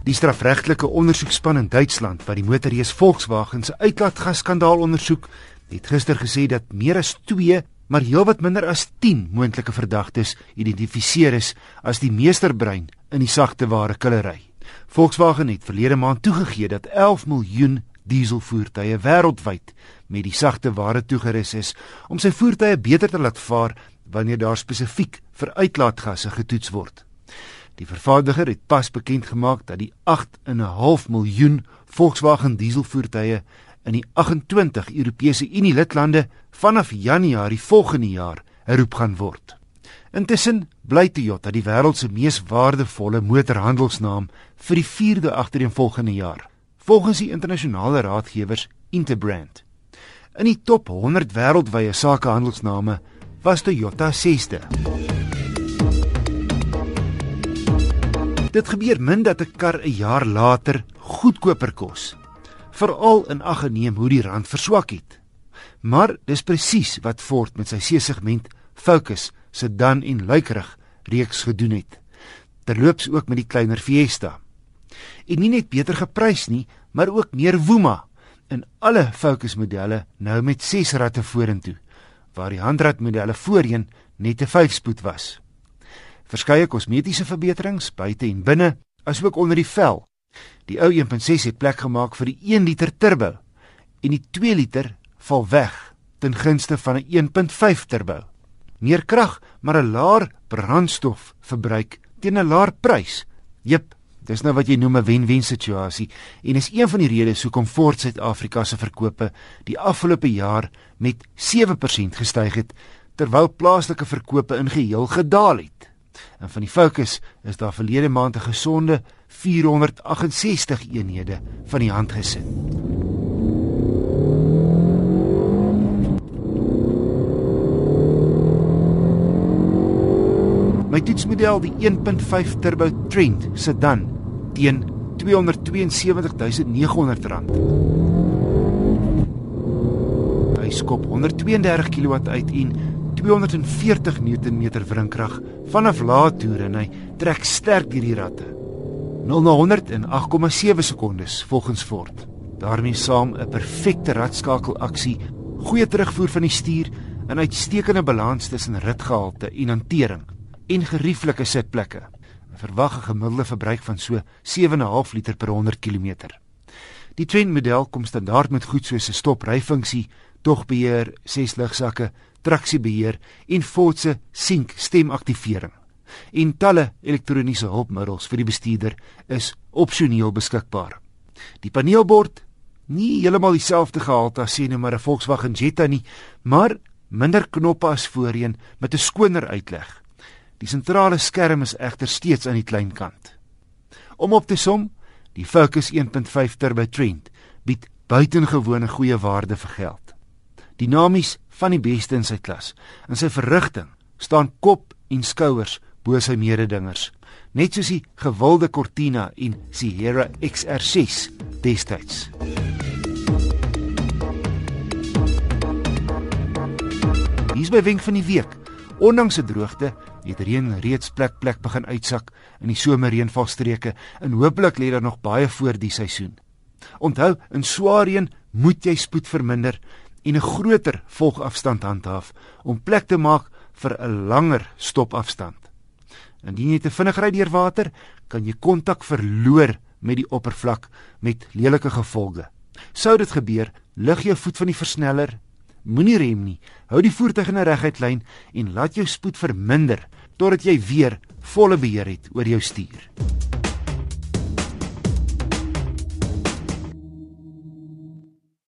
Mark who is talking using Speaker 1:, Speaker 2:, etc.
Speaker 1: Die strafregtelike ondersoekspan in Duitsland wat die motorreus Volkswagen se uitlaatgasskandaal ondersoek, het gister gesê dat meer as 2, maar heelwat minder as 10 moontlike verdagtes identifiseer is as die meesterbrein in die sagte ware killery. Volkswagen het verlede maand toegegee dat 11 miljoen dieselvoertuie wêreldwyd met die sagte ware toegerus is om sy voertuie beter te laat vaar wanneer daar spesifiek vir uitlaatgasse getoets word. Die vervaardiger het pas bekend gemaak dat die 8.5 miljoen Volkswagen dieselvoertuie in die 28 Europese Unie lidlande vanaf Januarie volgende jaar herroep gaan word. Intussen bly Toyota die wêreld se mees waardevolle motorhandelsnaam vir die 4de agtereenvolgende jaar, volgens die internasionale raadgewers Interbrand. In die top 100 wêreldwye sakehandelsname was Toyota 6de. Dit gebeur min dat 'n kar 'n jaar later goedkoper kos, veral in ag geneem hoe die rand verswak het. Maar dis presies wat Ford met sy C-segment Focus sedan en luikerig reeks gedoen het. Terloops ook met die kleiner Fiesta. En nie net beter geprys nie, maar ook meer woema in alle Focus modelle nou met 6 ratte vorentoe, waar die handratmodelle voorheen net 'n 5-spoed was verskeie kosmetiese verbeterings buite en binne, asook onder die vel. Die ou 1.6 het plek gemaak vir die 1 liter turbo en die 2 liter val weg ten gunste van 'n 1.5 turbo. Meer krag, maar 'n laer brandstofverbruik teen 'n laer prys. Jep, dis nou wat jy noem 'n wen-wen situasie en is een van die redes hoekom Ford Suid-Afrika se verkope die afgelope jaar met 7% gestyg het terwyl plaaslike verkope in geheel gedaal het. En van die fokus is daar verlede maand 'n gesonde 468 eenhede van die hand gesit. My toetsmodel die 1.5 turbo Trent sedan teen R272900. Hy skop 132 kW uit en 240 Nm wrinkrag vanaf lae toere en hy trek sterk deur die ratte. 0 na 100 in 8,7 sekondes volgens Ford. daarmee saam 'n perfekte ratskakelaksie, goeie terugvoer van die stuur en uitstekende balans tussen ritgehalte en hantering en gerieflike sitplekke. Verwag 'n gemiddelde verbruik van so 7.5 liter per 100 km. Die Trend model kom standaard met goed soos 'n stopryfunksie, togbeheer, 6 ligsakke, traksiebeheer en Ford se Sync stemaktivering. En talle elektroniese hulpmiddels vir die bestuurder is opsioneel beskikbaar. Die paneelbord nie heeltemal dieselfde gehalte as sien nou maar 'n Volkswagen Jetta nie, maar minder knoppe as voorheen met 'n skoner uitleg. Die sentrale skerm is egter steeds aan die klein kant. Om op te som, die Focus 1.5 Turbo Trend bied buitengewone goeie waarde vir geld. Dinamies van die beste in sy klas. In sy verrigting staan kop en skouers bo sy mededingers, net soos die gewilde Cortina en Sierra XR6 destyds. Dis by wenk van die week. Ondanks se droogte het reën reeds plek plek begin uitsak in die somerreënvalstreke en hooplik lê daar nog baie voor die seisoen. Onthou, in swaar reën moet jy spoed verminder en 'n groter volgafstand handhaaf om plek te maak vir 'n langer stopafstand. Indien jy te vinnig ry deur water, kan jy kontak verloor met die oppervlak met lelike gevolge. Sou dit gebeur, lig jou voet van die versneller, moenie rem nie. Hou die voertuig in 'n reguit lyn en laat jou spoed verminder totdat jy weer volle beheer het oor jou stuur.